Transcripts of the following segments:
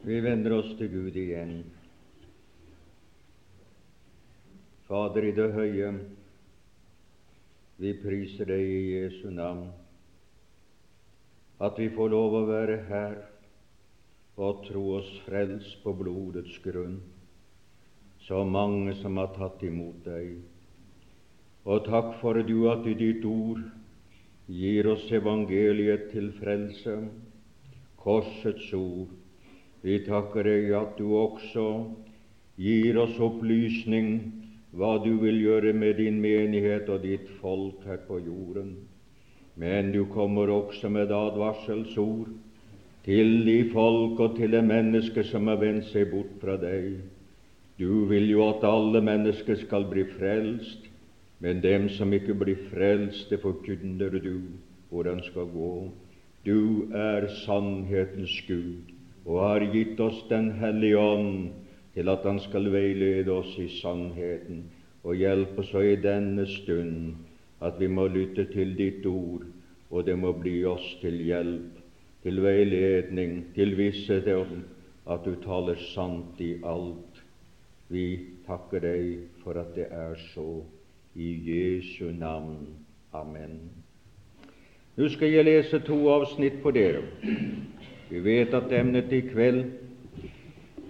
Vi vender oss til Gud igjen. Fader i det høye, vi priser deg i Jesu navn, at vi får lov å være her og tro oss frelst på blodets grunn. Så mange som har tatt imot deg. Og takk for du at i ditt ord gir oss evangeliet til frelse, korsets ord vi takker deg at du også gir oss opplysning hva du vil gjøre med din menighet og ditt folk her på jorden. Men du kommer også med advarselsord til de folk og til de mennesker som har vendt seg bort fra deg. Du vil jo at alle mennesker skal bli frelst, men dem som ikke blir frelst, det forkynner du hvor de skal gå. Du er sannhetens Gud og har gitt oss Den hellige ånd til at Han skal veilede oss i sannheten og hjelpe oss i denne stund at vi må lytte til Ditt ord, og det må bli oss til hjelp, til veiledning, til visshet om at du taler sant i alt. Vi takker deg for at det er så. I Jesu navn. Amen. Nå skal jeg lese to avsnitt på dere. Vi vet at emnet i kveld,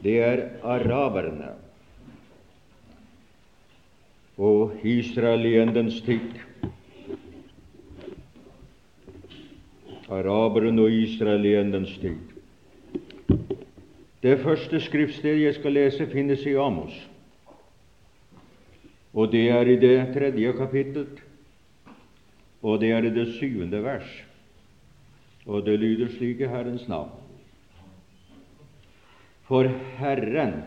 det er araberne og israeliendens tid. Araberen og israeliendens tid. Det første skriftstedet jeg skal lese, finnes i Amos, og det er i det tredje kapittelet, og det er i det syvende vers. Og det lyder slik i Herrens navn. For Herren,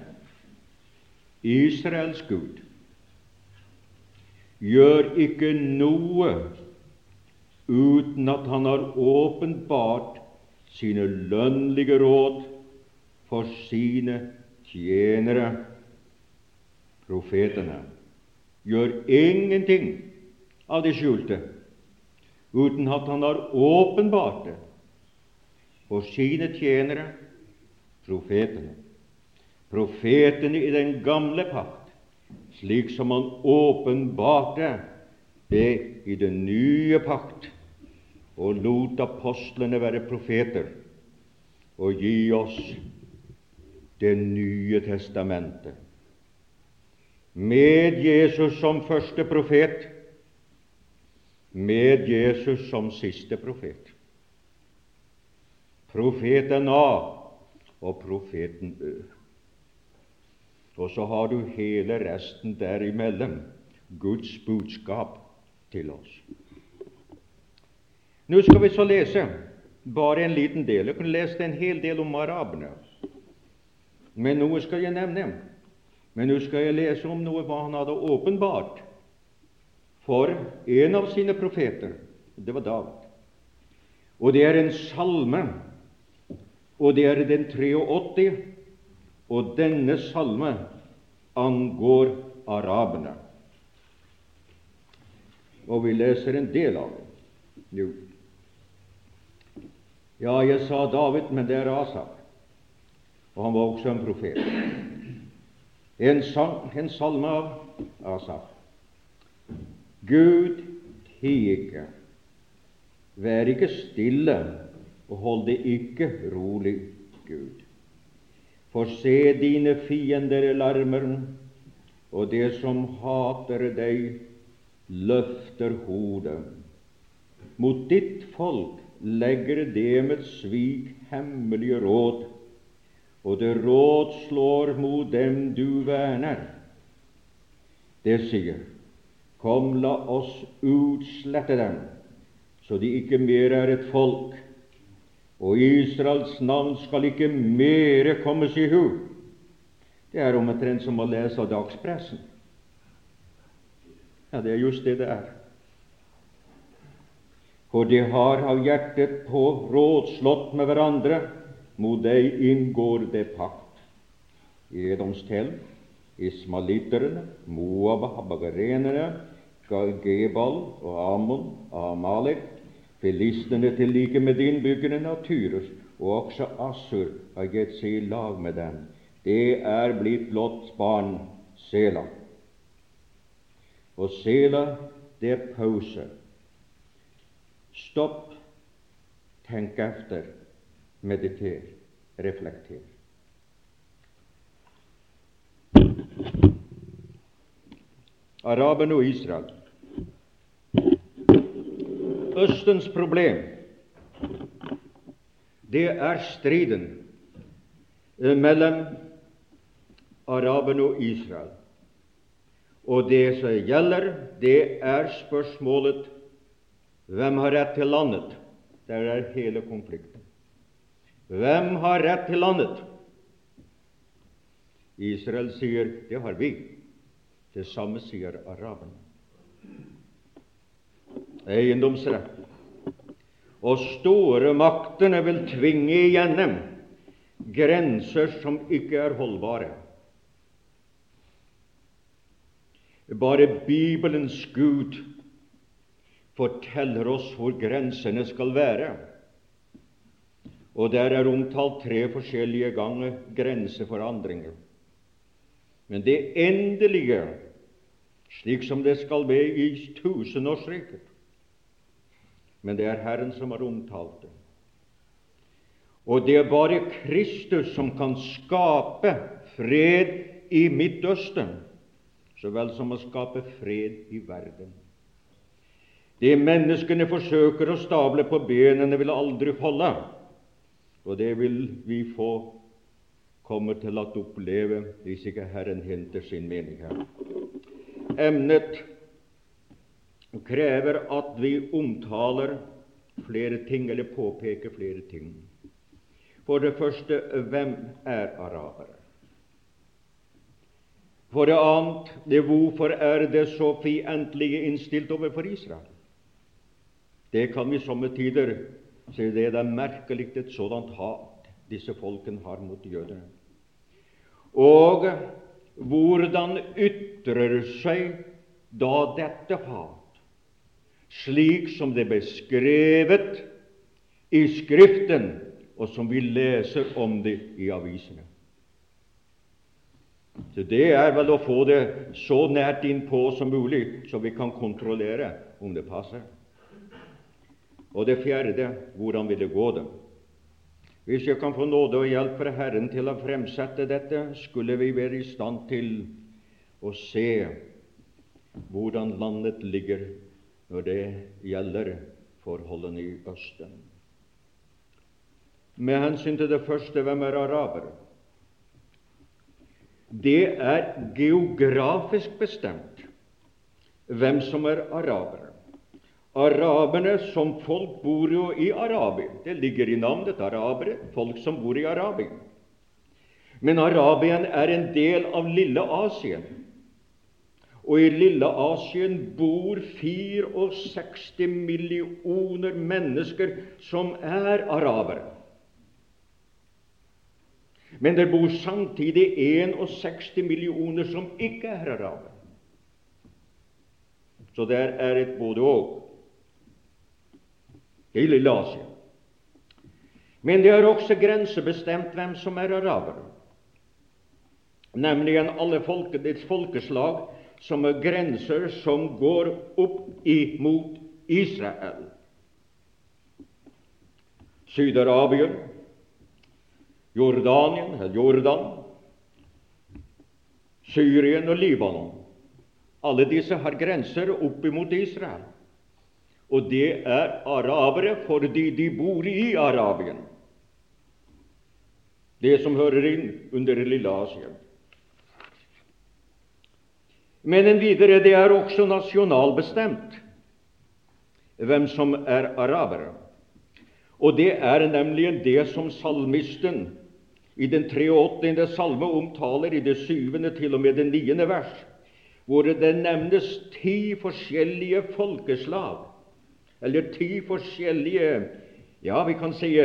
Israels Gud, gjør ikke noe uten at Han har åpenbart sine lønnlige råd for sine tjenere, profetene. Gjør ingenting av det skjulte uten at Han har åpenbart det for sine tjenere, profetene. Profetene i den gamle pakt, slik som han åpenbarte det i den nye pakt, og lot apostlene være profeter og gi oss Det nye testamentet. Med Jesus som første profet, med Jesus som siste profet profeten A og profeten Ø. Og så har du hele resten derimellom, Guds budskap til oss. Nå skal vi så lese bare en liten del. Jeg kunne lest en hel del om araberne, men noe skal jeg nevne. Men nå skal jeg lese om noe hva han hadde åpenbart for en av sine profeter. Det var David. Og det er en salme og det er den 83, og denne salme angår araberne. Og vi leser en del av den. Jo. Ja, jeg sa David, men det er Asaf, og han var også en profet. En, sang, en salme av Asaf. Gud, tie ikke, vær ikke stille og hold det ikke rolig, Gud. For se, dine fiender larmer, og det som hater deg, løfter hodet. Mot ditt folk legger det med svik hemmelige råd, og det råd slår mot dem du verner. Det sier, Kom, la oss utslette dem, så de ikke mer er et folk, og Israels navn skal ikke mere kommes i hu. Det er omtrent som å lese av dagspressen. Ja, det er just det det er. For de har av hjertet på rådslått med hverandre, mot deg inngår det pakt. Edoms tell, ismalitterne, Moab, habagarenerne, Gebal og Amon, Amalek, filistene til like med innbyggerne Naturus og også Assur har gitt seg i lag med dem. Det er blitt Lots barn Sela. Og Sela, det er pause. Stopp, tenk efter, mediter, reflekter. Araberne og Israel. Østens problem, det er striden eh, mellom araberne og Israel. Og det som gjelder, det er spørsmålet hvem har rett til landet? Der er hele konflikten. Hvem har rett til landet? Israel sier det har vi. Det samme sier araberne. Eiendomsrett. Og store maktene vil tvinge igjennom grenser som ikke er holdbare. Bare Bibelens Gud forteller oss hvor grensene skal være. Og der er omtalt tre forskjellige ganger grenseforandringer. Men det endelige, slik som det skal være i tusenårsriket Men det er Herren som har omtalt det. Og det er bare Kristus som kan skape fred i Midtøsten, så vel som å skape fred i verden. Det menneskene forsøker å stable på benene, vil aldri holde, og det vil vi få kommer til å oppleve hvis ikke Herren henter sin menighet. Emnet krever at vi omtaler flere ting, eller påpeker flere ting. For det første hvem er arabere? For det annet det hvorfor er det så fiendtlig innstilt overfor Israel? Det kan vi somme tider se det er merkelig et sådant hat disse folkene har mot jødene. Og hvordan ytrer seg da dette hat, slik som det er beskrevet i Skriften, og som vi leser om det i avisene? Så Det er vel å få det så nært innpå som mulig, så vi kan kontrollere om det passer. Og det fjerde hvordan vil det gå dem? Hvis jeg kan få nåde og hjelp fra Herren til å fremsette dette, skulle vi være i stand til å se hvordan landet ligger når det gjelder forholdene i Østen. Med hensyn til det første hvem er araber? Det er geografisk bestemt hvem som er arabere. Araberne som folk bor jo i Arabia. Det ligger i navnet arabere, folk som bor i Arabia. Men Arabien er en del av lille Asien. Og i lille Asien bor 64 millioner mennesker som er arabere. Men det bor samtidig 61 millioner som ikke er arabere. Så der er et både-og i lille Asia. Men det er også grensebestemt hvem som er arabere, nemlig alle folkets folkeslag som er grenser som går opp imot Israel. Syd-Arabia, Jordanien, Jordan, Syrien og Libanon. Alle disse har grenser opp imot Israel og det er arabere fordi de bor i Arabien, det som hører inn under lille Asia. Men en videre det er også nasjonalbestemt hvem som er arabere. Og det er nemlig det som salmisten i den 83. salme omtaler i det syvende til og med det niende vers, hvor det nevnes ti forskjellige folkeslag eller ti forskjellige ja, vi kan si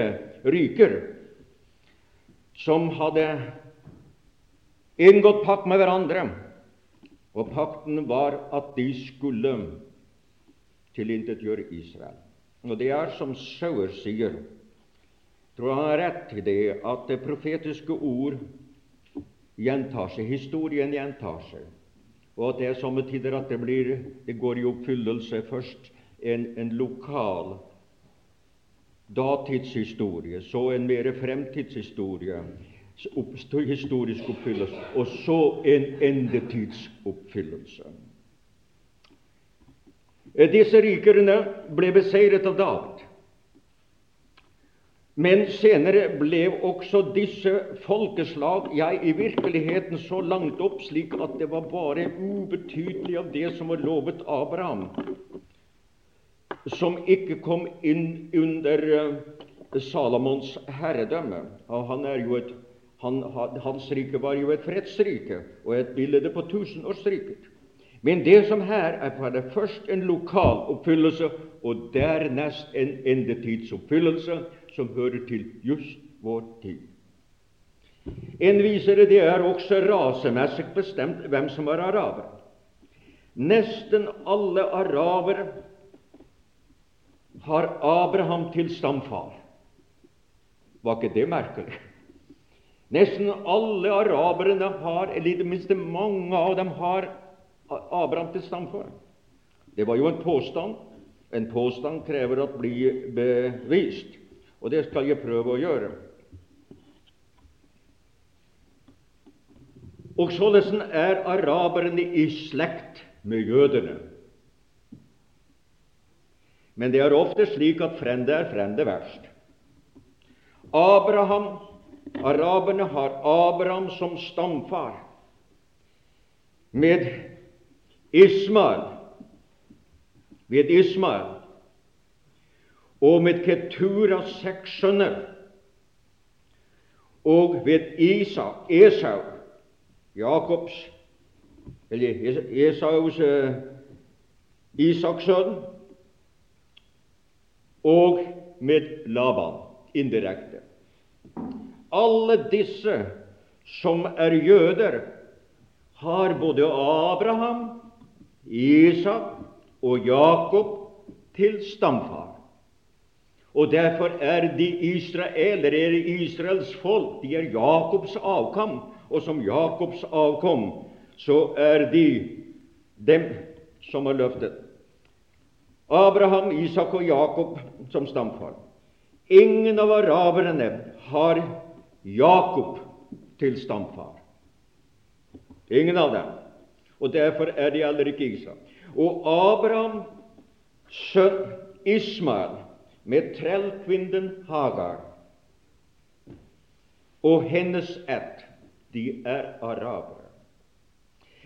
ryker, som hadde inngått pakt med hverandre. Og pakten var at de skulle tilintetgjøre Israel. Og det er som Sauer sier tror han har rett i det at det profetiske ord gjentar seg, historien gjentar seg, og at det er somme tider at det, blir, det går i oppfyllelse først en, en lokal datidshistorie, så en mer fremtidshistorie, historisk oppfyllelse, og så en endetidsoppfyllelse. Disse rikerne ble beseiret av David. Men senere ble også disse folkeslag ja, i virkeligheten så langt opp slik at det var bare ubetydelig av det som var lovet Abraham, som ikke kom inn under uh, Salomons herredømme. Han er jo et, han, hans rike var jo et fredsrike og et bilde på tusenårsriket. Men det som her er for det først en lokal oppfyllelse, og dernest en endetidsoppfyllelse som hører til just vår tid. En visere det er også rasemessig bestemt hvem som var araber. Nesten alle arabere har Abraham til stamfar. Var ikke det merkelig? Nesten alle araberne har, eller i det minste mange av dem, har Abraham til stamfar. Det var jo en påstand. En påstand krever å bli bevist og det skal jeg prøve å gjøre. Og således er araberne i slekt med jødene. Men det er ofte slik at frende er frende verst. Abraham, Araberne har Abraham som stamfar, med Ismael, med Ismael. Og med Keturas seks sønner, og ved Isak, Esau, Jakobs eller Esaus uh, Isaks sønn, og med Laban indirekte. Alle disse som er jøder, har både Abraham, Isak og Jakob til stamfar. Og derfor er de israelere er Israels folk. De er Jakobs avkom. Og som Jakobs avkom så er de dem som har løftet. Abraham, Isak og Jakob som stamfar. Ingen av araberne har Jakob til stamfar. Ingen av dem. Og derfor er de heller ikke Isak. Og Abraham, sønn Ismael, med trellkvinnen Hagar og hennes ett. De er arabere.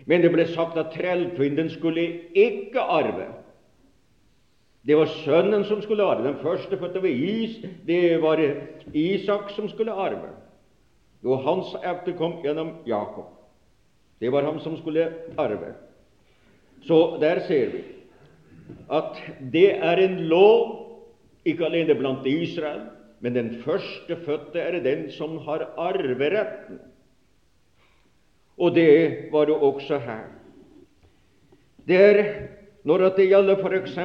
Men det ble sagt at trellkvinnen skulle ikke arve. Det var sønnen som skulle arve. Den første fødte ved Is, det var Isak som skulle arve. Og hans kom gjennom Jakob. Det var ham som skulle arve. Så der ser vi at det er en lov ikke alene blant Israel, men den førstefødte er den som har arveretten. Og det var det også her. Det er når det gjelder f.eks.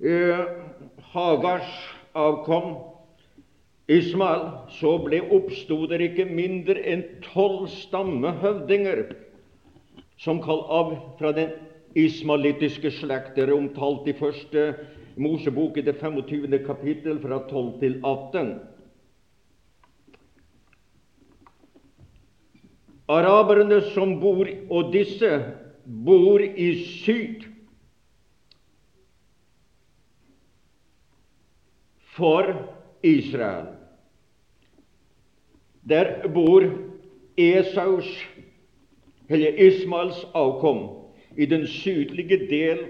Eh, Hagars avkom, Ismael, så ble oppstod det ikke mindre enn tolv stammehøvdinger som kall av fra den ismaelittiske slekter omtalt i første Mosebok i det 25. kapittel fra 12 til 18. Araberne som bor, og disse bor i syd for Israel. Der bor Esaus, eller Ismaels avkom i den sydlige del,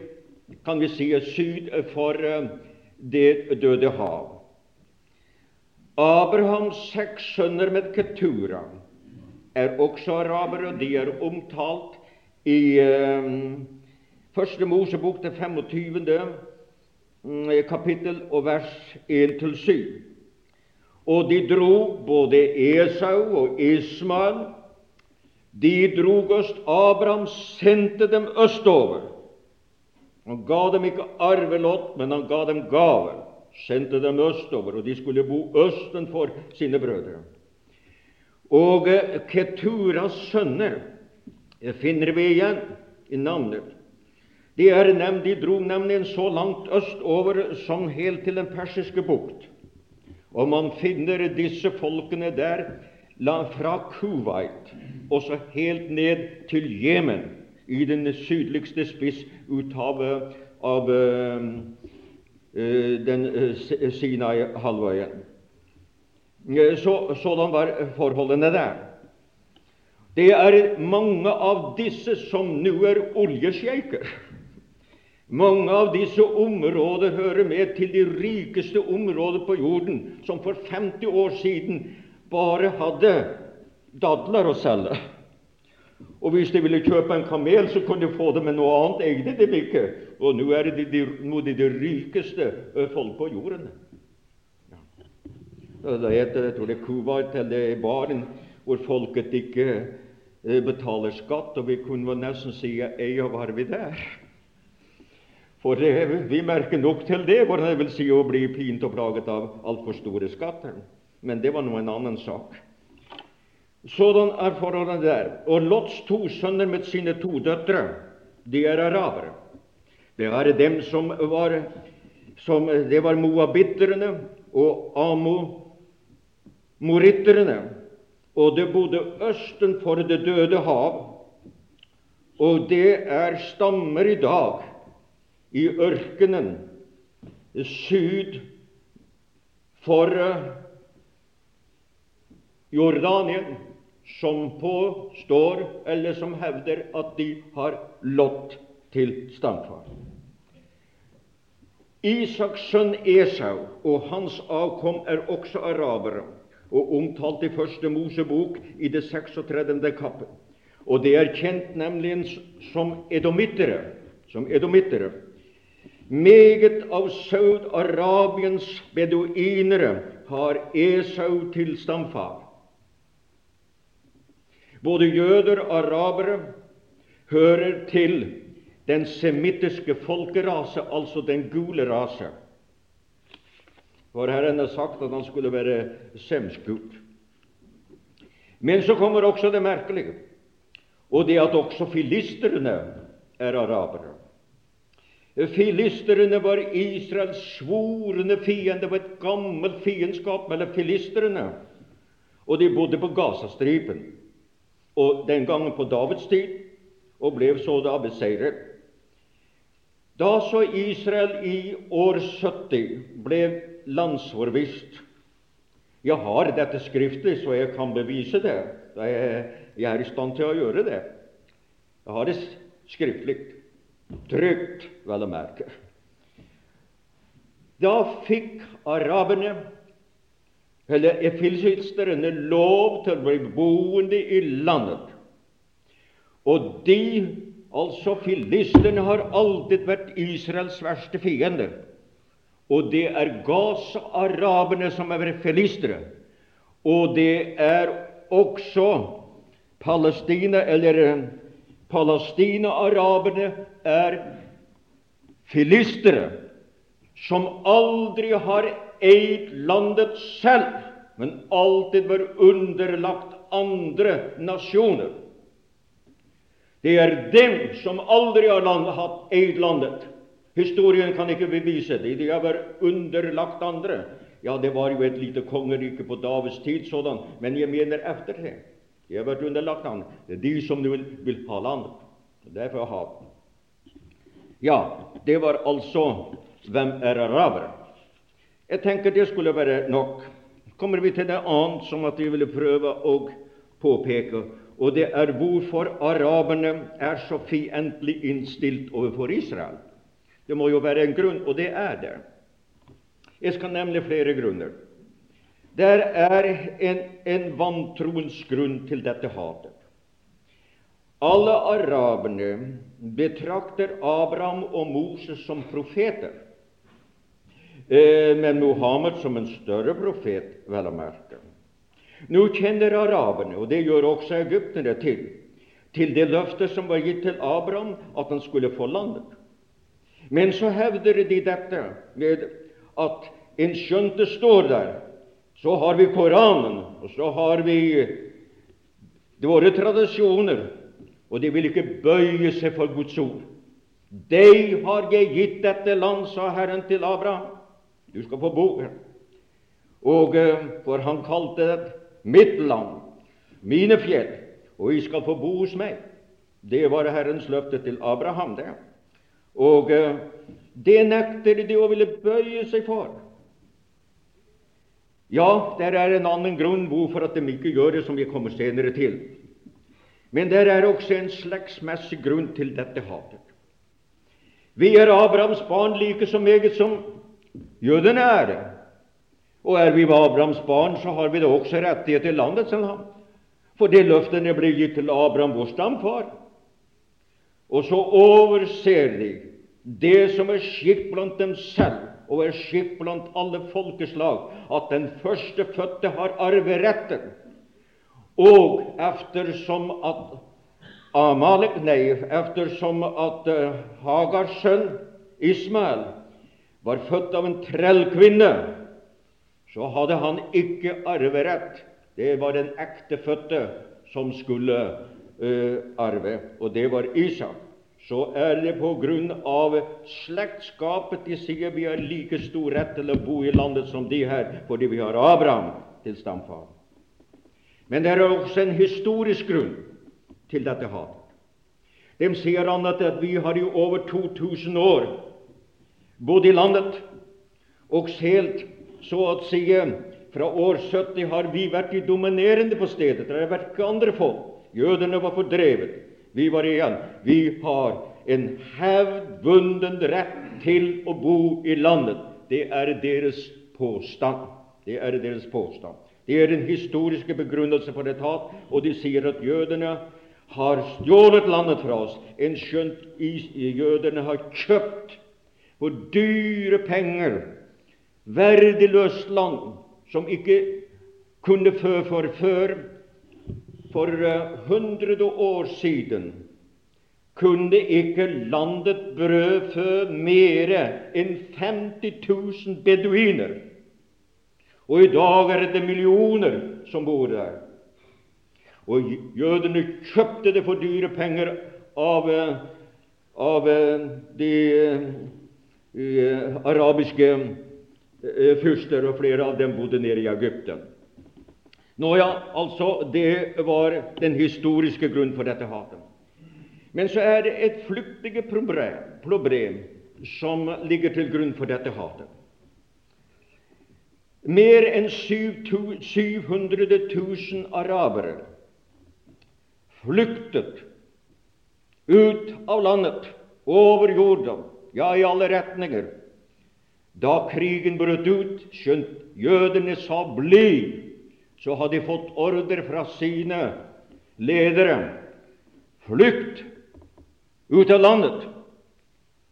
kan vi si, syd for eh, Det døde hav. Abrahams seks sønner med Ketura er også arabere, og de er omtalt i um, Første Mosebok, til 25. Mm, kapittel og vers 1-7. Og de dro både Esau og Ismael de drog øst. Abraham sendte dem østover. Han ga dem ikke arvelott, men han ga dem gaver. sendte dem østover, og de skulle bo østen for sine brødre. Og eh, Keturas sønner eh, finner vi igjen i navnet. De, nevnt, de dro nemlig så langt østover som helt til den persiske bukt. Og man finner disse folkene der fra Kuwait og så helt ned til Jemen, i den sydligste spiss ut av, av uh, den uh, Sinai-halvøyen. Så, var forholdene der. Det er mange av disse som nå er oljesjeiker. Mange av disse områder hører med til de rikeste områder på jorden, som for 50 år siden bare hadde dadler å selge. Og hvis de ville kjøpe en kamel, så kunne de få det, med noe annet eide de ikke. Og nå er det de, de, de, de rikeste folk på jorden. Det heter, jeg tror det er Kuwait eller Baren, hvor folket ikke betaler skatt, og vi kunne nesten si eier var vi der. For det, vi merker nok til det, hvordan det vil si å bli pint og plaget av altfor store skatter. Men det var nå en annen sak. Sådan er forholdene der. Og Lots to sønner med sine to døtre, de er arabere. Det er dem som var, som, det var moabitterne og amoritterne. Og det bodde østen for Det døde hav. Og det er stammer i dag i ørkenen syd for Jordanien, som påstår, eller som hevder, at de har lott til stamfar. Isaks sønn Esau og hans avkom er også arabere, og omtalt i Første Mosebok i det 36. kappet. Og det er kjent nemlig som edomittere. Som edomittere. Meget av Saud-Arabiens beduinere har Esau til stamfar. Både jøder og arabere hører til den semittiske folkerase, altså den gule rase. For Herren har sagt at han skulle være semskurt. Men så kommer også det merkelige, og det at også filisterne er arabere. Filisterne var Israels svorne fiende. Det var et gammelt fiendskap mellom filisterne. Og de bodde på Gazastripen, og den gangen på Davids tid, og ble så da beseiret. Da så Israel i år 70 ble landsforvist Jeg har dette skriftlig, så jeg kan bevise det. Jeg er i stand til å gjøre det. Jeg har det skriftlig. Trygt, vel å merke. Da fikk araberne, eller efilisterne, lov til å bli boende i landet. Og de, altså filistene, har alltid vært Israels verste fiender. Og det er Gaza-araberne som er filistere. Og det er også Palestina, eller Palestina-araberne er filistere som aldri har eid landet selv, men alltid var underlagt andre nasjoner. Det er dem som aldri har hatt eid landet. Historien kan ikke bevise det. De har vært underlagt andre. Ja, det var jo et lite kongerike på Davids tid, sådan, men jeg mener etter det. De har vært underlagt han. Det er de som vil, vil ha landet. Derfor ha Ja, det var altså hvem er araber? Jeg tenker det skulle være nok. kommer vi til det annet som at vi ville prøve å påpeke, og det er hvorfor araberne er så fiendtlig innstilt overfor Israel. Det må jo være en grunn, og det er det. Jeg skal nemlig flere grunner. Der er en, en vantroens grunn til dette hatet. Alle araberne betrakter Abraham og Moses som profeter, eh, men Mohammed som en større profet, vel å merke. Nå kjenner araberne, og det gjør også egypterne, til, til det løftet som var gitt til Abraham, at han skulle få landet. Men så hevder de dette med at en skjønt det står der, så har vi Koranen, og så har vi våre tradisjoner, og de vil ikke bøye seg for Guds ord. Deg har jeg gitt dette land, sa Herren til Abraham. Du skal få bo her. Og eh, For han kalte det mitt land, mine fjell, og I skal få bo hos meg. Det var Herrens løfte til Abraham. det. Og eh, det nekter de å ville bøye seg for. Ja, det er en annen grunn hvorfor at de ikke gjør det, som vi kommer senere til. Men det er også en slektsmessig grunn til dette hatet. Vi er Abrahams barn like så meget som jødene er. Og er vi Abrahams barn, så har vi da også rettighet til landet, til ham. For det løftene ble gitt til Abraham, vår stamfar. Og så overser de det som er skikk blant dem selv, og er skikk blant alle folkeslag, at den førstefødte har arveretten. Og eftersom at Amalek, nei, eftersom at uh, Hagars sønn Ismael var født av en trellkvinne, så hadde han ikke arverett. Det var den ektefødte som skulle uh, arve, og det var Isak så er det på grunn av slektskapet de sier vi har like stor rett til å bo i landet som de her, fordi vi har Abraham til stamfar. Men det er også en historisk grunn til dette hatet. De sier annet at vi har i over 2000 år bodd i landet, og helt så å si fra år 70 har vi vært de dominerende på stedet. Det har vært ikke andre folk. Jødene var fordrevet. Vi var igjen. Vi har en hevdvunden rett til å bo i landet. Det er deres påstand. Det er deres påstand. Det er den historiske begrunnelse for et hat, og de sier at jødene har stjålet landet fra oss, en skjønt jødene har kjøpt for dyre penger verdiløst land som ikke kunne fø for før for hundrede hundre år siden kunne ikke landet brødfø mere enn 50 000 beduiner. Og i dag er det millioner som bor der. Og jødene kjøpte det for dyre penger av, eh, av eh, de arabiske fyrster, og flere av dem bodde nede i Egypten. Nå ja, altså, Det var den historiske grunnen for dette hatet. Men så er det et flyktige problem, som ligger til grunn for dette hatet. Mer enn 700 000 arabere flyktet ut av landet, over jorden, ja, i alle retninger, da krigen brøt ut, skjønt jødene sa 'bli', så hadde de fått ordre fra sine ledere flykt ut av landet.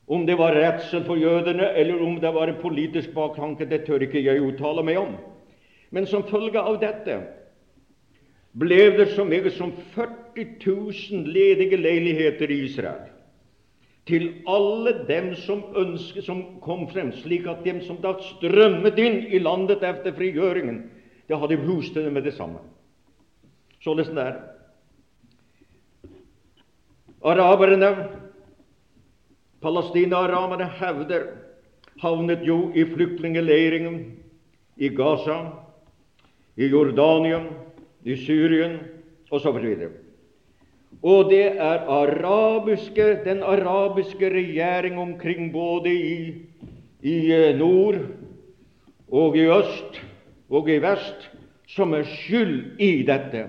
Om det var redsel for jødene, eller om det var en politisk baktanke, det tør ikke jeg uttale meg om. Men som følge av dette ble det så meget som 40 000 ledige leiligheter i Israel til alle dem som ønsket, som kom frem, slik at dem som da strømmet inn i landet etter frigjøringen, det hadde bostedet med det samme. Således det er. Araberne, palestina-aramerne, hevder havnet jo i flyktningleiringen i Gaza, i Jordania, i Syrien osv. Og det er arabiske, den arabiske regjering omkring både i, i eh, nord og i øst og i vest som er skyld i dette.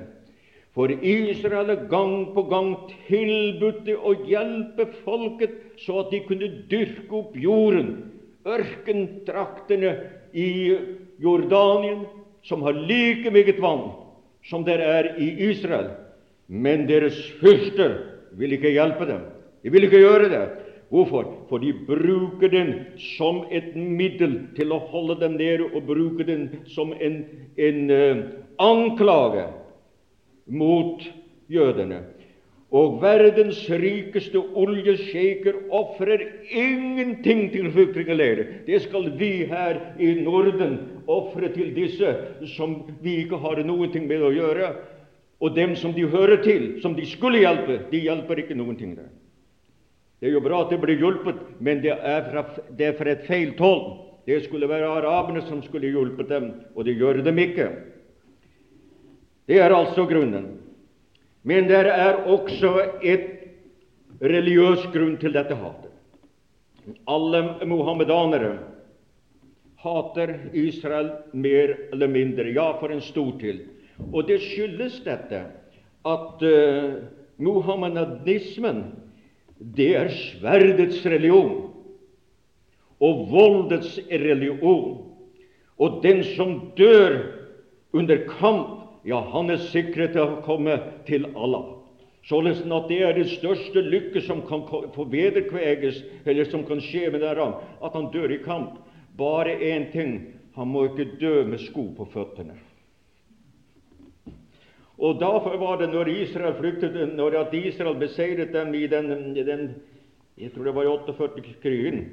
For Israel er gang på gang tilbudt å hjelpe folket så at de kunne dyrke opp jorden, ørkentraktene i Jordanien, som har like meget vann som det er i Israel. Men deres fyrster vil ikke hjelpe dem. De vil ikke gjøre det. Hvorfor? For de bruker den som et middel til å holde dem nede, og bruker den som en, en uh, anklage mot jødene. Og verdens rikeste oljesjeiker ofrer ingenting til flyktningleirer. Det skal vi her i Norden ofre til disse som vi ikke har ting med å gjøre. Og dem som de hører til, som de skulle hjelpe, de hjelper ikke noen ting der. Det er jo bra at det blir hjulpet, men det er fra, det er fra et feil tål. Det skulle være araberne som skulle hjulpet dem, og det gjør dem ikke. Det er altså grunnen. Men det er også et religiøs grunn til dette hatet. Alle muhammedanere hater Israel mer eller mindre, ja, for en stor til. Og det skyldes dette at uh, muhammedanismen det er sverdets religion og voldets religion. Og den som dør under kamp, ja, han er sikret til å komme til Allah. Således at det er det største lykke som kan få vederkveges, eller som kan skje med denne, at han dør i kamp. Bare én ting han må ikke dø med sko på føttene. Og Derfor var det når Israel flyktet, når at Israel beseiret dem i den, den jeg tror det var i 48-krigen,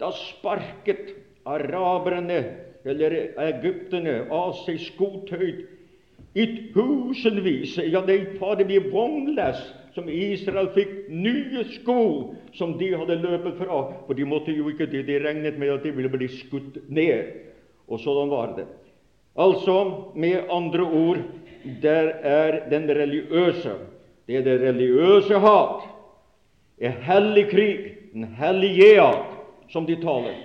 da sparket araberne, eller egypterne, av seg skotøyt i tusenvis. Ja, det var det vognless som Israel fikk nye sko som de hadde løpet fra. For de måtte jo ikke, det. de regnet med at de ville bli skutt ned. Og sånn var det. Altså, med andre ord, der er den religiøse. Det er det religiøse hat. En hellig krig, en hellig jihad, som de taler.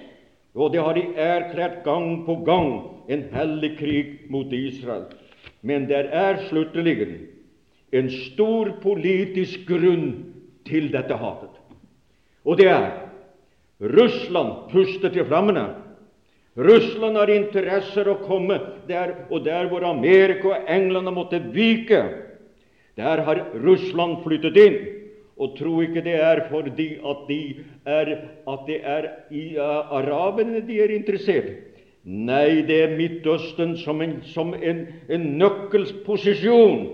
Og det har de erklært gang på gang, en hellig krig mot Israel. Men der er sluttelig en stor politisk grunn til dette hatet. Og det er Russland puster til flammene. Russland har interesser å komme der, og der hvor Amerika og England har måttet vike, der har Russland flyttet inn. Og tro ikke det er fordi at, de er, at det er i uh, araberne de er interessert. Nei, det er Midtøsten som en, som en, en nøkkelsposisjon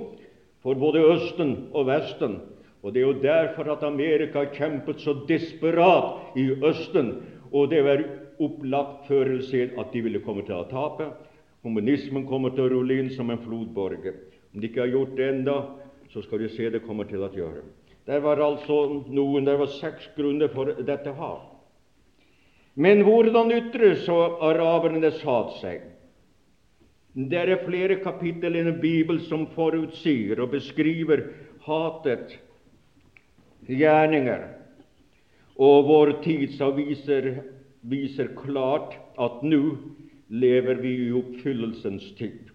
for både Østen og Vesten. Og Det er jo derfor at Amerika har kjempet så desperat i Østen. Og det er opplagt førelse at de ville komme til å tape. Kommunismen kommer til å rulle inn som en flodborge. Om de ikke har gjort det enda, så skal de se det kommer til å gjøre. Der var altså noen, der var seks grunner for dette hat. Men hvordan ytrer så arabernes hat seg? Det er flere kapittel i Bibelen bibel som forutsier og beskriver hatet, gjerninger. Og vår tidsaviser viser klart at nå lever vi i oppfyllelsens tid.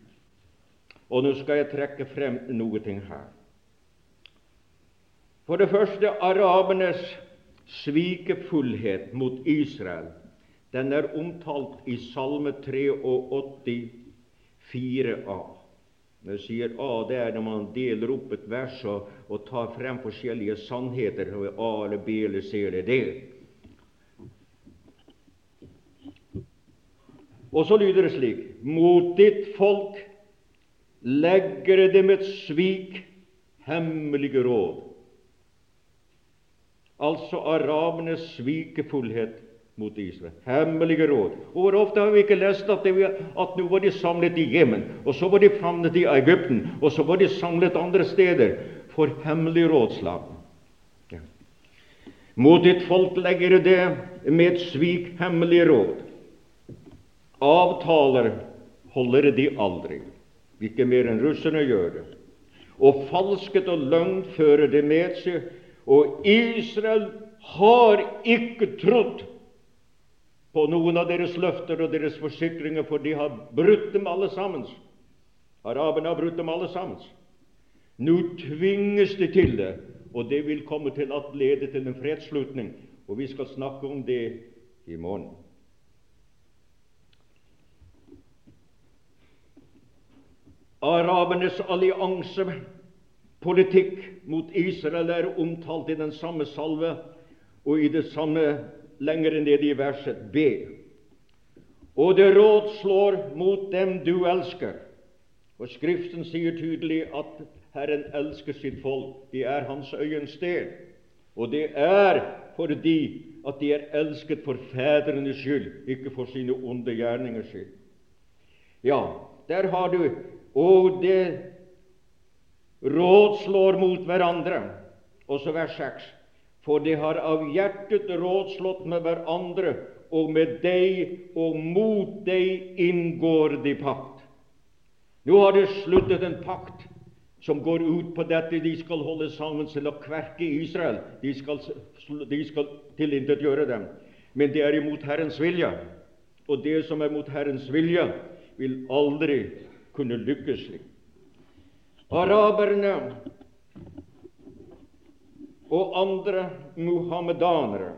Og nå skal jeg trekke frem noe ting her. For det første arabernes svikefullhet mot Israel. Den er omtalt i Salme 83, 4a. Når jeg sier A, det er når man deler opp et vers og, og tar frem forskjellige sannheter. A eller B eller C eller D. Og så lyder det slik Mot ditt folk legger dem et svik, hemmelige råd. Altså arabenes svikefullhet mot Israel. Hemmelige råd. Og Hvor ofte har vi ikke lest at, det, at nå var de samlet i Jemen, og så var de famlet i Egypten, og så var de samlet andre steder for hemmelig rådslag. Ja. Mot ditt folk legger det med et svik hemmelige råd. Avtaler holder de aldri, ikke mer enn russerne gjør det. Og falsket og løgn fører det med seg, og Israel har ikke trodd på noen av deres løfter og deres forsikringer, for de har brutt dem alle sammen. Araberne har brutt dem alle sammen. Nå tvinges de til det, og det vil komme til å lede til en fredsslutning. Og vi skal snakke om det i morgen. Arabernes alliansepolitikk mot Israel er omtalt i den samme salve og i det samme lenger ned i verset B. Og det råd slår mot dem du elsker. Og Skriften sier tydelig at Herren elsker sitt folk. De er Hans øyensten. Og det er fordi at de er elsket for fedrenes skyld, ikke for sine onde gjerningers skyld. Ja, der har du Og det rådslår mot hverandre. Og så vers 6. For de har av hjertet rådslått med hverandre, og med deg og mot deg inngår de pakt. Nå har de sluttet en pakt som går ut på dette de skal holde sammen til å kverke Israel. De skal, de skal tilintetgjøre dem. Men det er imot Herrens vilje. Og det som er mot Herrens vilje, vil aldri kunne lykkes slik. Araberne og andre muhammedanere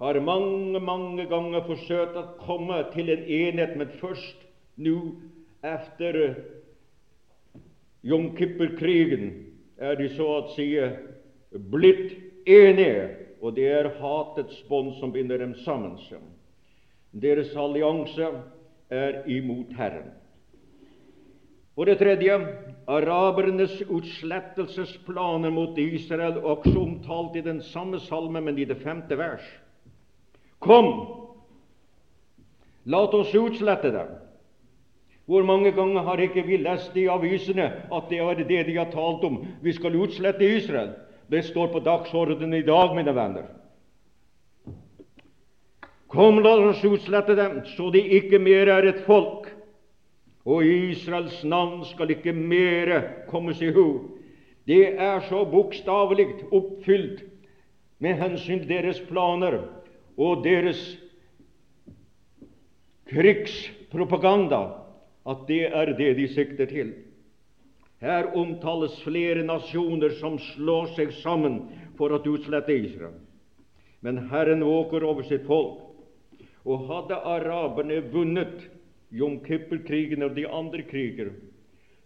har mange, mange ganger forsøkt å komme til en enhet, men først nå, etter Jom Kippur-krigen, er de så å si blitt enige, og det er hatets bånd som binder dem sammen. Deres allianse er imot Herren. For det tredje arabernes utslettelsesplaner mot Israel, også omtalt i den samme salme, men i det femte vers. Kom, la oss utslette dem. Hvor mange ganger har ikke vi lest i avisene at det er det de har talt om? Vi skal utslette Israel. Det står på dagsordenen i dag, mine venner. Kom, la oss utslette dem, så de ikke mer er et folk og Israels navn skal ikke mere kommes i hu. Det er så bokstavelig oppfylt med hensyn til deres planer og deres krigspropaganda at det er det de sikter til. Her omtales flere nasjoner som slår seg sammen for å utslette Israel. Men Herren våker over sitt folk. Og hadde araberne vunnet Jom Kippel-krigen og de andre kriger,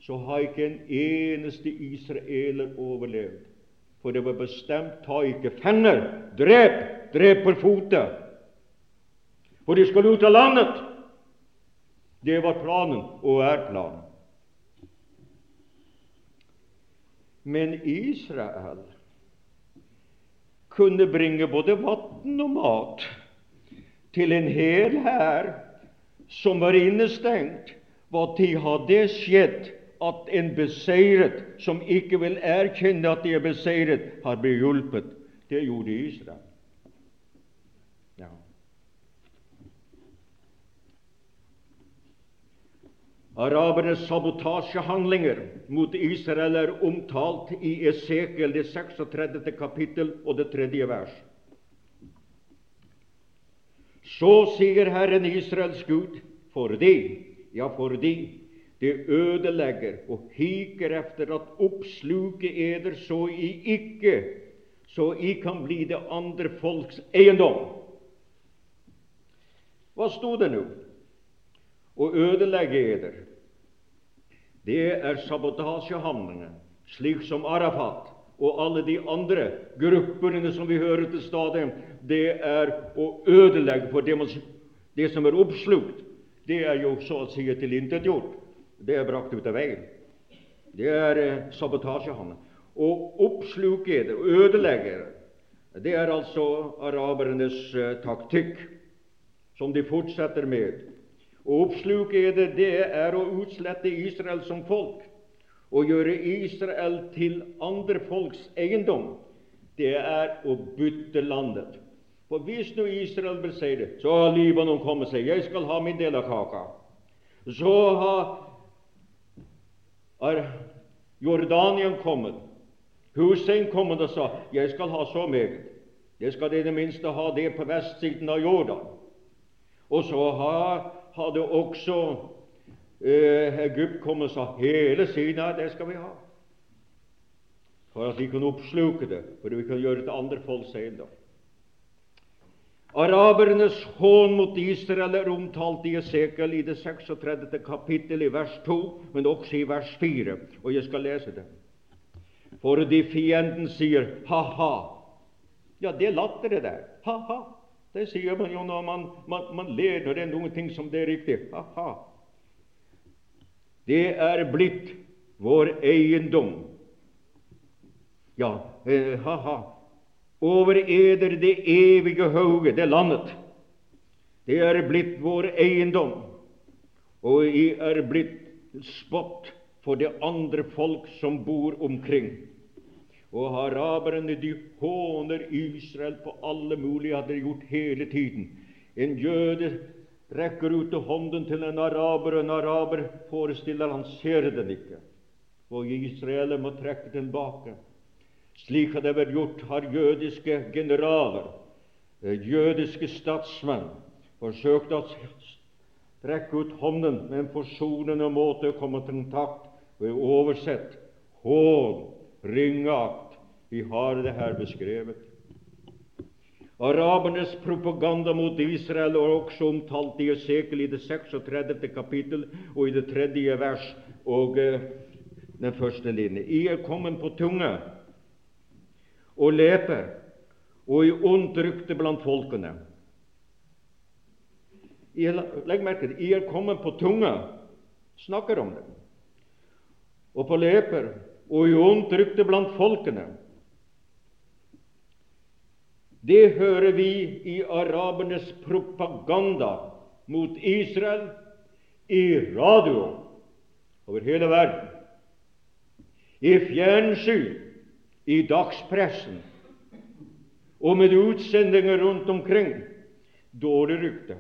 så har ikke en eneste israeler overlevd. For det var bestemt ta ikke fenner, drep, drep på fotet. For de skal ut av landet. Det var planen, og er planen. Men Israel kunne bringe både vann og mat til en hel hær som var innestengt, hva tid har det skjedd at en beseiret, som ikke vil erkjenne at de er beseiret, har blitt hjulpet? Det gjorde Israel. Arabernes sabotasjehandlinger mot Israel er omtalt i Esekiel det 36. kapittel og det tredje vers. Så sier Herren Israels Gud, fordi, ja, fordi det ødelegger og hiker efter at oppsluke eder, så I ikke så I kan bli det andre folks eiendom. Hva sto det nå? Å ødelegge eder. Det er sabotasjehamnene, slik som Arafat og alle de andre gruppene som vi hører til stadig, det er å ødelegge for det, det som er oppslukt. Det er jo så å si tilintetgjort. Det er brakt ut av veien. Det er eh, Han. Å oppsluke det, ødelegge det, det er altså arabernes eh, taktikk, som de fortsetter med. Å oppsluke det, det er å utslette Israel som folk å gjøre Israel til andre folks eiendom, det er å bytte landet. For hvis nå Israel vil si det, så har Libanon kommet seg. 'Jeg skal ha min del av kaka'. Så har Jordanien kommet. Hussein kommet og sa 'Jeg skal ha så meget'. Jeg skal i det minste ha det på vestsiden av Jordan. Og så har også eh, Egypt kommet og sa hele Sina, det skal vi ha. For at vi kunne oppsluke det, for at vi kunne gjøre det til andre folks eiendom. Arabernes hån mot Israel er omtalt i Esekiel i det 36. kapittel i vers 2, men også i vers 4, og jeg skal lese det. For de fienden sier ha-ha. Ja, det er latter, det der. Ha-ha. Det sier man jo når man, man, man ler når det er noen ting som det er riktig. Ha-ha. Det er blitt vår eiendom. Ja, eh, ha-ha. Over eder det evige hauge, det landet. Det er blitt vår eiendom, og I er blitt spott for det andre folk som bor omkring. Og araberne de håner Israel på alle mulige hadde gjort hele tiden. En jøde rekker ut hånden til en araber, og en araber forestiller han ser den ikke. Og Israel må trekke den tilbake. Slik det vært gjort, har jødiske generaler, eh, jødiske statsmenn, forsøkt å strekke ut hånden med en forsonende måte å komme til kontakt og oversett hån, ringeakt. Vi har det her beskrevet. Arabernes propaganda mot Israel er også omtalt i Esekel i det 36. kapittel og i det tredje vers og uh, den første linje. I er kommet på tunge og leper og i ondt rykte blant folkene. Legg merke til I er kommet på tunga, snakker om det, og på leper og i ondt rykte blant folkene. Det hører vi i arabernes propaganda mot Israel i radio over hele verden, i fjernsyn, i dagspressen og med utsendinger rundt omkring. Dårlig rykte.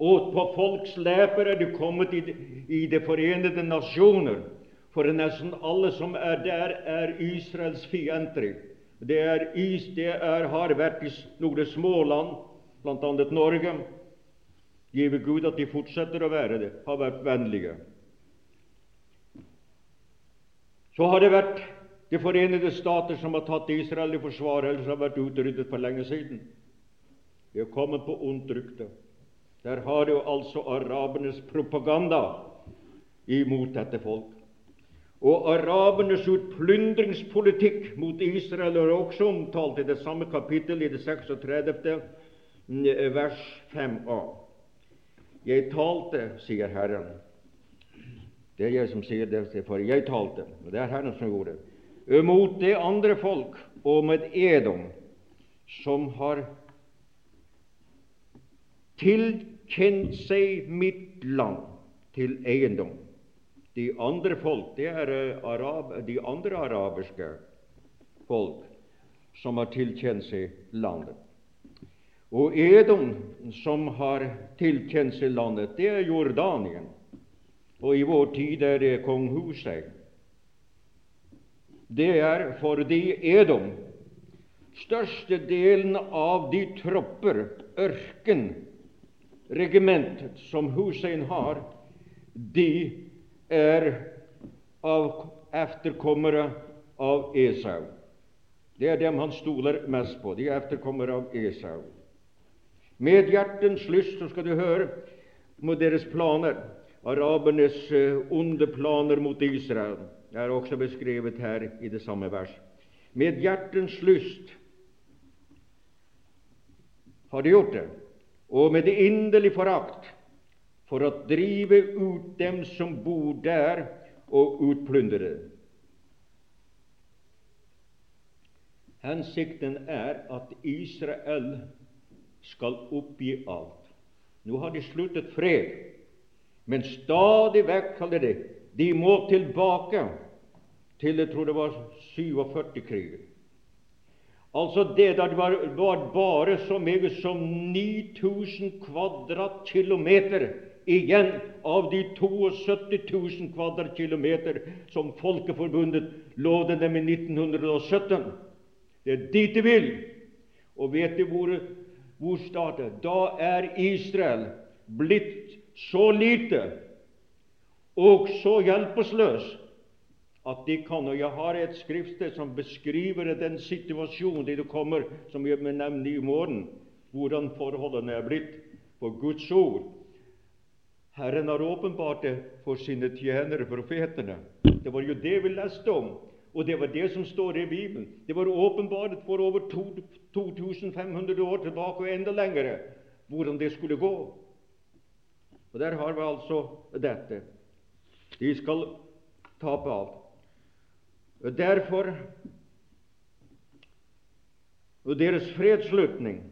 Og på folks leper er det kommet i, i De forenede nasjoner, for nesten alle som er der, er Israels fiender. Det, er, is, det er, har vært i noen småland, bl.a. Norge. Give Gud at de fortsetter å være det, har vært vennlige. Så har det vært De forenede stater som har tatt Israel i forsvar, ellers har vært utryddet for lenge siden. De har kommet på ondt rykte. Der har jo altså arabernes propaganda imot dette folk. Og arabernes utplyndringspolitikk mot Israel er også omtalt i det samme kapittel, i det 36. vers 5a. Jeg talte, sier Herren. Det er jeg som sier det, for jeg talte. og Det er Herren som gjorde det. Mot det andre folk og med Edom, som har tilkjent seg mitt land til eiendom. De andre folk, det er eh, arab, de andre arabiske folk som har tilkjent seg landet. Og Edom, som har tilkjent seg landet, det er Jordanien. Og i vår tid er det kong Hussein. Det er fordi Edom Størstedelen av de tropper, ørken, regimentet som Hussein har, de er av efterkommere av Esau. Det er dem han stoler mest på. De er efterkommere av Esau. Med hjertens lyst så skal du høre mot deres planer, arabernes eh, onde planer mot Israel. Det er også beskrevet her i det samme vers. Med hjertens lyst har de gjort det og med inderlig forakt for å drive ut dem som bor der, og utplyndre Hensikten er at Israel skal oppgi alt. Nå har de sluttet fred, men stadig vekk kaller det de må tilbake til jeg tror det var 47-krigen. Altså det det var, var bare så meget som 9000 kvadratkilometer igjen av de 72 000 kvadratkilometer som Folkeforbundet lovde dem i 1917. Det er dit de vil. Og vet De hvor, hvor startet? Da er Israel blitt så lite og så hjelpeløs at de kan. Og jeg har et skriftsted som beskriver den situasjonen de kommer, som jeg vil nevne i morgen, hvordan forholdene er blitt for Guds ord. Herren har åpenbart det for sine tjenere, profetene. Det var jo det vi leste om, og det var det som står i Bibelen. Det var åpenbart for over 2500 år tilbake og enda lengre hvordan det skulle gå. Og Der har vi altså dette. De skal tape alt. Derfor og deres fredsslutning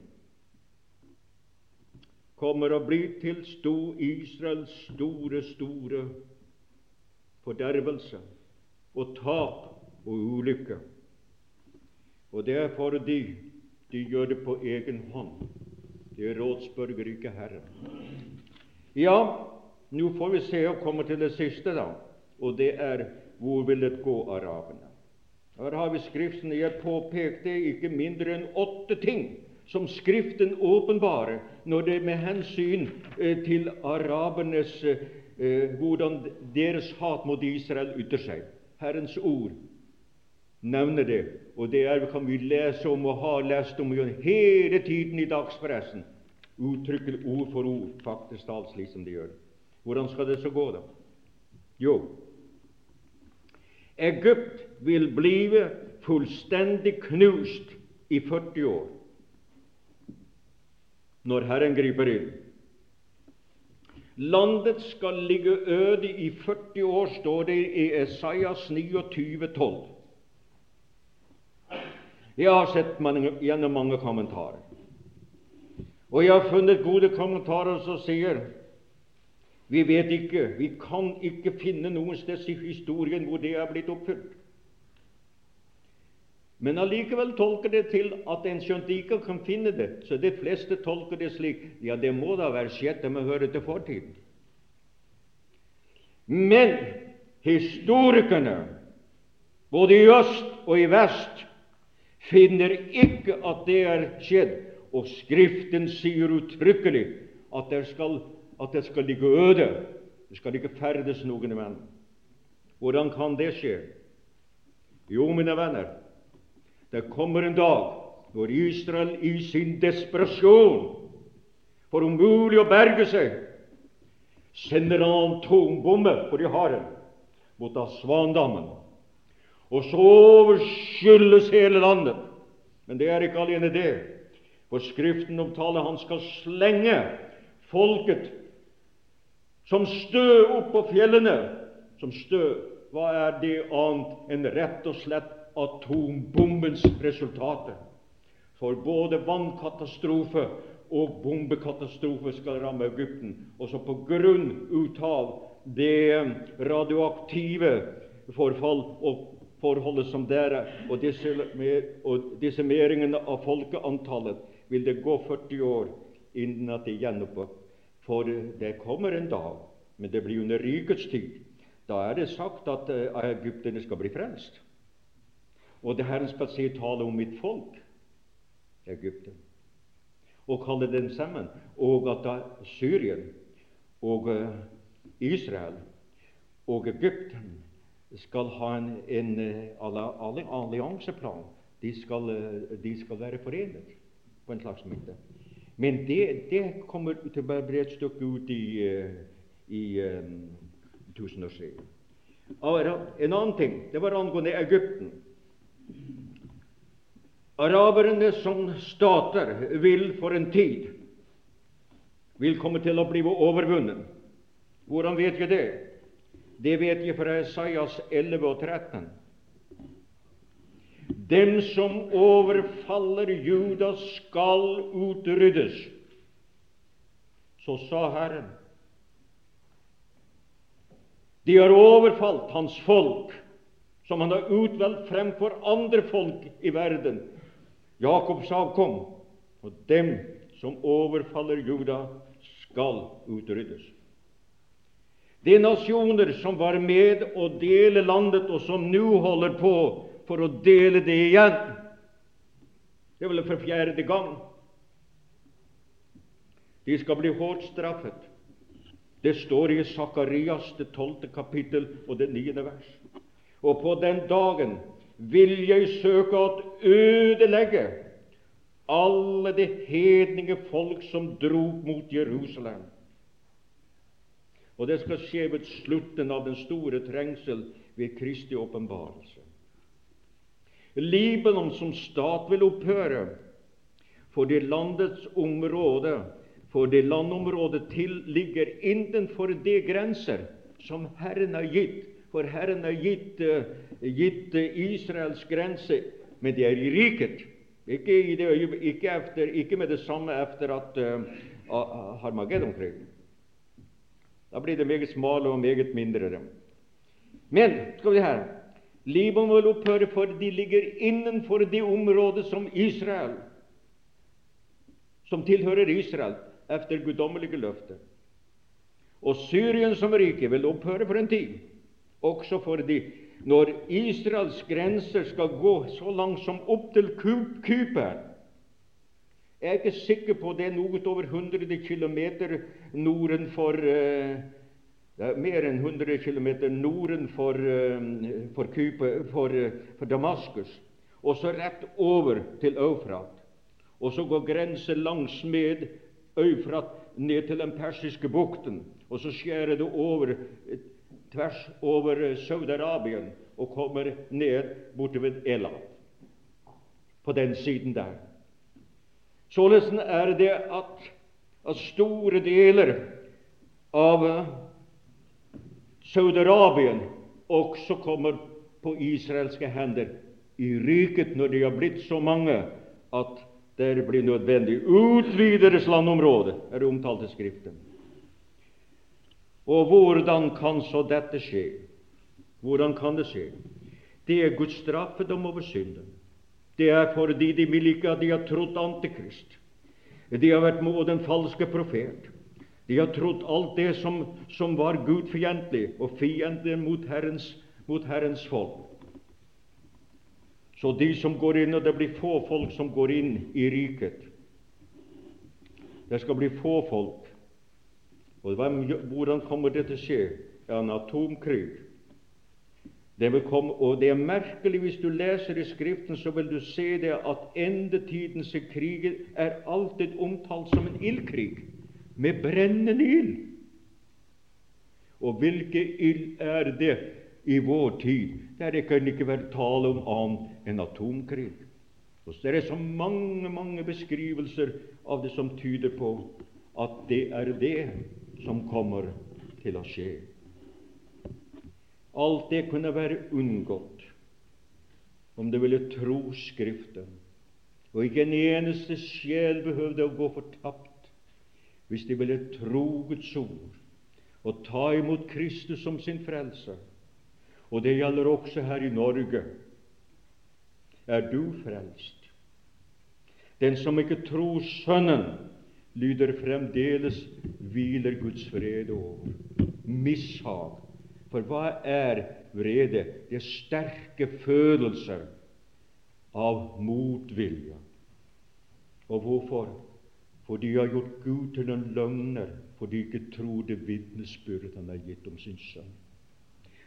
kommer å bli til sto Israels store, store fordervelse og tap og ulykke. Og det er fordi de gjør det på egen hånd. De rådsbørger ikke Herren. Ja, nå får vi se og komme til det siste, da, og det er hvor vil det gå, araberne? Her har vi Skriften. Jeg påpekte ikke mindre enn åtte ting som Skriften åpenbarer når det med hensyn eh, til arabernes eh, hvordan deres hat mot Israel ytter seg. Herrens ord nevner det, og det er, kan vi lese om og ha lest om hele tiden i dagspressen. Uttrykker ord for ord, faktisk alt slik som de gjør. Hvordan skal det så gå, da? Jo, Egypt vil blive fullstendig knust i 40 år når Herren griper inn. Landet skal ligge øde i 40 år, står det i Esaias 29, 12. Jeg har sett mange, gjennom mange kommentarer, og jeg har funnet gode kommentarer som sier vi vet ikke, vi kan ikke finne noen sted i historien hvor det er blitt oppfylt. Men allikevel tolker det til at en skjønt ikke kan finne det, så de fleste tolker det slik ja, det må da være skjedd, det må høre til fortiden. Men historikerne, både i øst og i vest, finner ikke at det er skjedd, og Skriften sier uttrykkelig at det skal at det skal ligge øde. Det skal ikke ferdes noen menn. Hvordan kan det skje? Jo, mine venner, det kommer en dag når Israel i sin desperasjon for umulig å berge seg, sender en atombombe, for de har en, mot Asvandammen. Og så overskyldes hele landet. Men det er ikke alene det. For Skriften omtaler han skal slenge folket som stø opp på fjellene, som stø, Hva er det annet enn rett og slett atombombens resultater? For både vannkatastrofe og bombekatastrofe skal ramme Egypten. Også på grunn av det radioaktive forfall og forholdet som der er, og, og desimeringen av folkeantallet, vil det gå 40 år innen at det gjenoppstår for det kommer en dag, men det blir under rikets tid. Da er det sagt at uh, egypterne skal bli frelst. Og det Herren skal si tale om mitt folk, Egypten, og kalle dem sammen. Og at da Syrien og uh, Israel og Egypten skal ha en, en allianseplan. De skal, de skal være forenet på en slags måte. Men det, det kommer til å bli et stykke ut i, eh, i um, tusenårsserien. En annen ting det var angående Egypten. Araberne som stater vil for en tid vil komme til å bli overvunnet. Hvordan vet jeg det? Det vet jeg fra Esaias 11 og 13. Dem som overfaller Juda, skal utryddes. Så sa Herren. De har overfalt Hans folk, som Han har utvalgt fremfor andre folk i verden. Jakobs avkom. Og dem som overfaller Juda, skal utryddes. De nasjoner som var med å dele landet, og som nå holder på for å dele det igjen. Det er vel for fjerde gang. De skal bli hårdt straffet. Det står i Sakarias det tolvte kapittel og det niende vers. Og på den dagen vil jeg søke å ødelegge alle de hedninge folk som dro mot Jerusalem. Og det skal skje ved slutten av den store trengsel ved Kristi åpenbarelse. Libanon som stat vil opphøre, for det landets område, for det landområdet til ligger innenfor de grenser som Herren har gitt. For Herren har gitt, uh, gitt uh, Israels grense, men det er i riket. Ikke, i det, ikke, efter, ikke med det samme etter at uh, Harmageddon-krigen. Da blir det meget smale og meget mindre. Men skal vi her Libanon vil opphøre, for de ligger innenfor det området som Israel, som tilhører Israel, efter guddommelige løfter. Og Syrien som rike vil opphøre for en tid, også fordi når Israels grenser skal gå så langt som opp til Kypern Jeg er ikke sikker på det er noe over 100 km for uh, det er mer enn 100 km norden for, uh, for, Kype, for, uh, for Damaskus, og så rett over til Eufrat. Og så går grensen langs med Eufrat ned til den persiske bukten, og så skjærer det over tvers over Saudi-Arabia og kommer ned borte ved Elat, på den siden der. Således er det at, at store deler av Saudi-Arabien også kommer på israelske hender i riket når de har blitt så mange at det blir nødvendig. Utvide deres landområde, er det omtalt i Skriften. Og hvordan kan så dette skje? Hvordan kan det skje? Det er Guds straffedom over synden. Det er fordi de vil ikke at de har trodd Antikrist. De har vært mot den falske profet. De har trodd alt det som, som var gudfiendtlig og fiendtlig mot Herrens, mot Herrens folk. Så de som går inn, og det blir få folk som går inn i riket Det skal bli få folk. Og hvem, hvordan kommer det til å skje? En atomkrig. Det komme, og det er merkelig hvis du leser i Skriften, så vil du se det at endetidens krig er alltid omtalt som en ildkrig med brennende ild. Og hvilken ild er det i vår tid? Der kan ikke være tale om annet enn atomkrig. Og så er det så mange, mange beskrivelser av det som tyder på at det er det som kommer til å skje. Alt det kunne være unngått om det ville tro Skriften, og ikke en eneste sjel behøvde å gå fortapt hvis de ville tro Guds ord og ta imot Kristus som sin frelse. Og det gjelder også her i Norge. Er du frelst? Den som ikke tror Sønnen, lyder fremdeles hviler Guds fred over. Mishag for hva er vrede? Det er sterke følelser av motvilje. Og hvorfor? For de har gjort Gud til en løgner, for de ikke tror det vitnesbyrd han har gitt om sin sønn.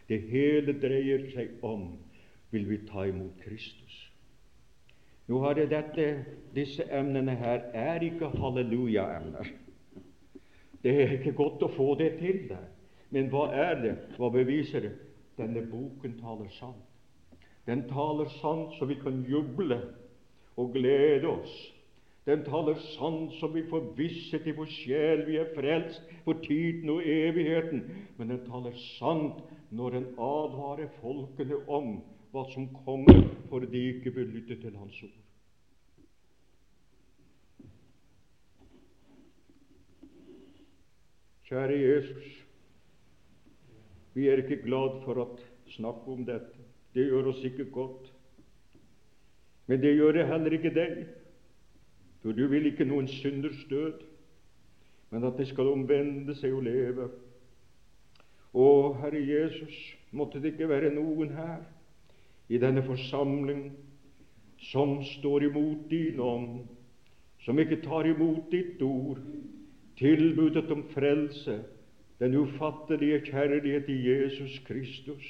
Det hele dreier seg om vil vi ta imot Kristus. Nå har det dette, Disse emnene her er ikke halleluja-emner. Det er ikke godt å få det til der. Men hva er det? Hva beviser det? Denne boken taler sant. Den taler sant så vi kan juble og glede oss. Den taler sant som vi får visshet i vår sjel vi er frelst for tiden og evigheten. Men den taler sant når den advarer folkene om hva som kommer, for de ikke vil lytte til Hans ord. Kjære Jesus, vi er ikke glad for å snakke om dette. Det gjør oss ikke godt. Men det gjør det heller ikke deg, for du vil ikke noen synders død, men at de skal omvende seg og leve. Å, Herre Jesus, måtte det ikke være noen her i denne forsamling som står imot din ånd, som ikke tar imot ditt ord, tilbudet om frelse, den ufattelige kjærlighet i Jesus Kristus.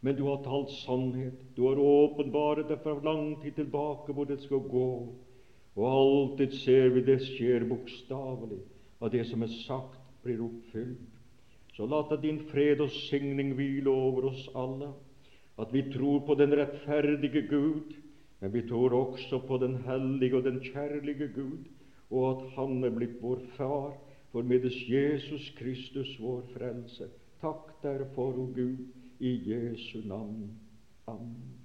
Men du har talt sannhet. Du har åpenbart det for lang tid tilbake hvor det skal gå. Og alltid ser vi det skjer bokstavelig, at det som er sagt, blir oppfylt. Så la da din fred og signing hvile over oss alle, at vi tror på den rettferdige Gud, men vi tror også på den hellige og den kjærlige Gud, og at Han er blitt vår Far, for medes Jesus Kristus vår frelse. Takk derfor, o Gud, i Jesu navn. Amen.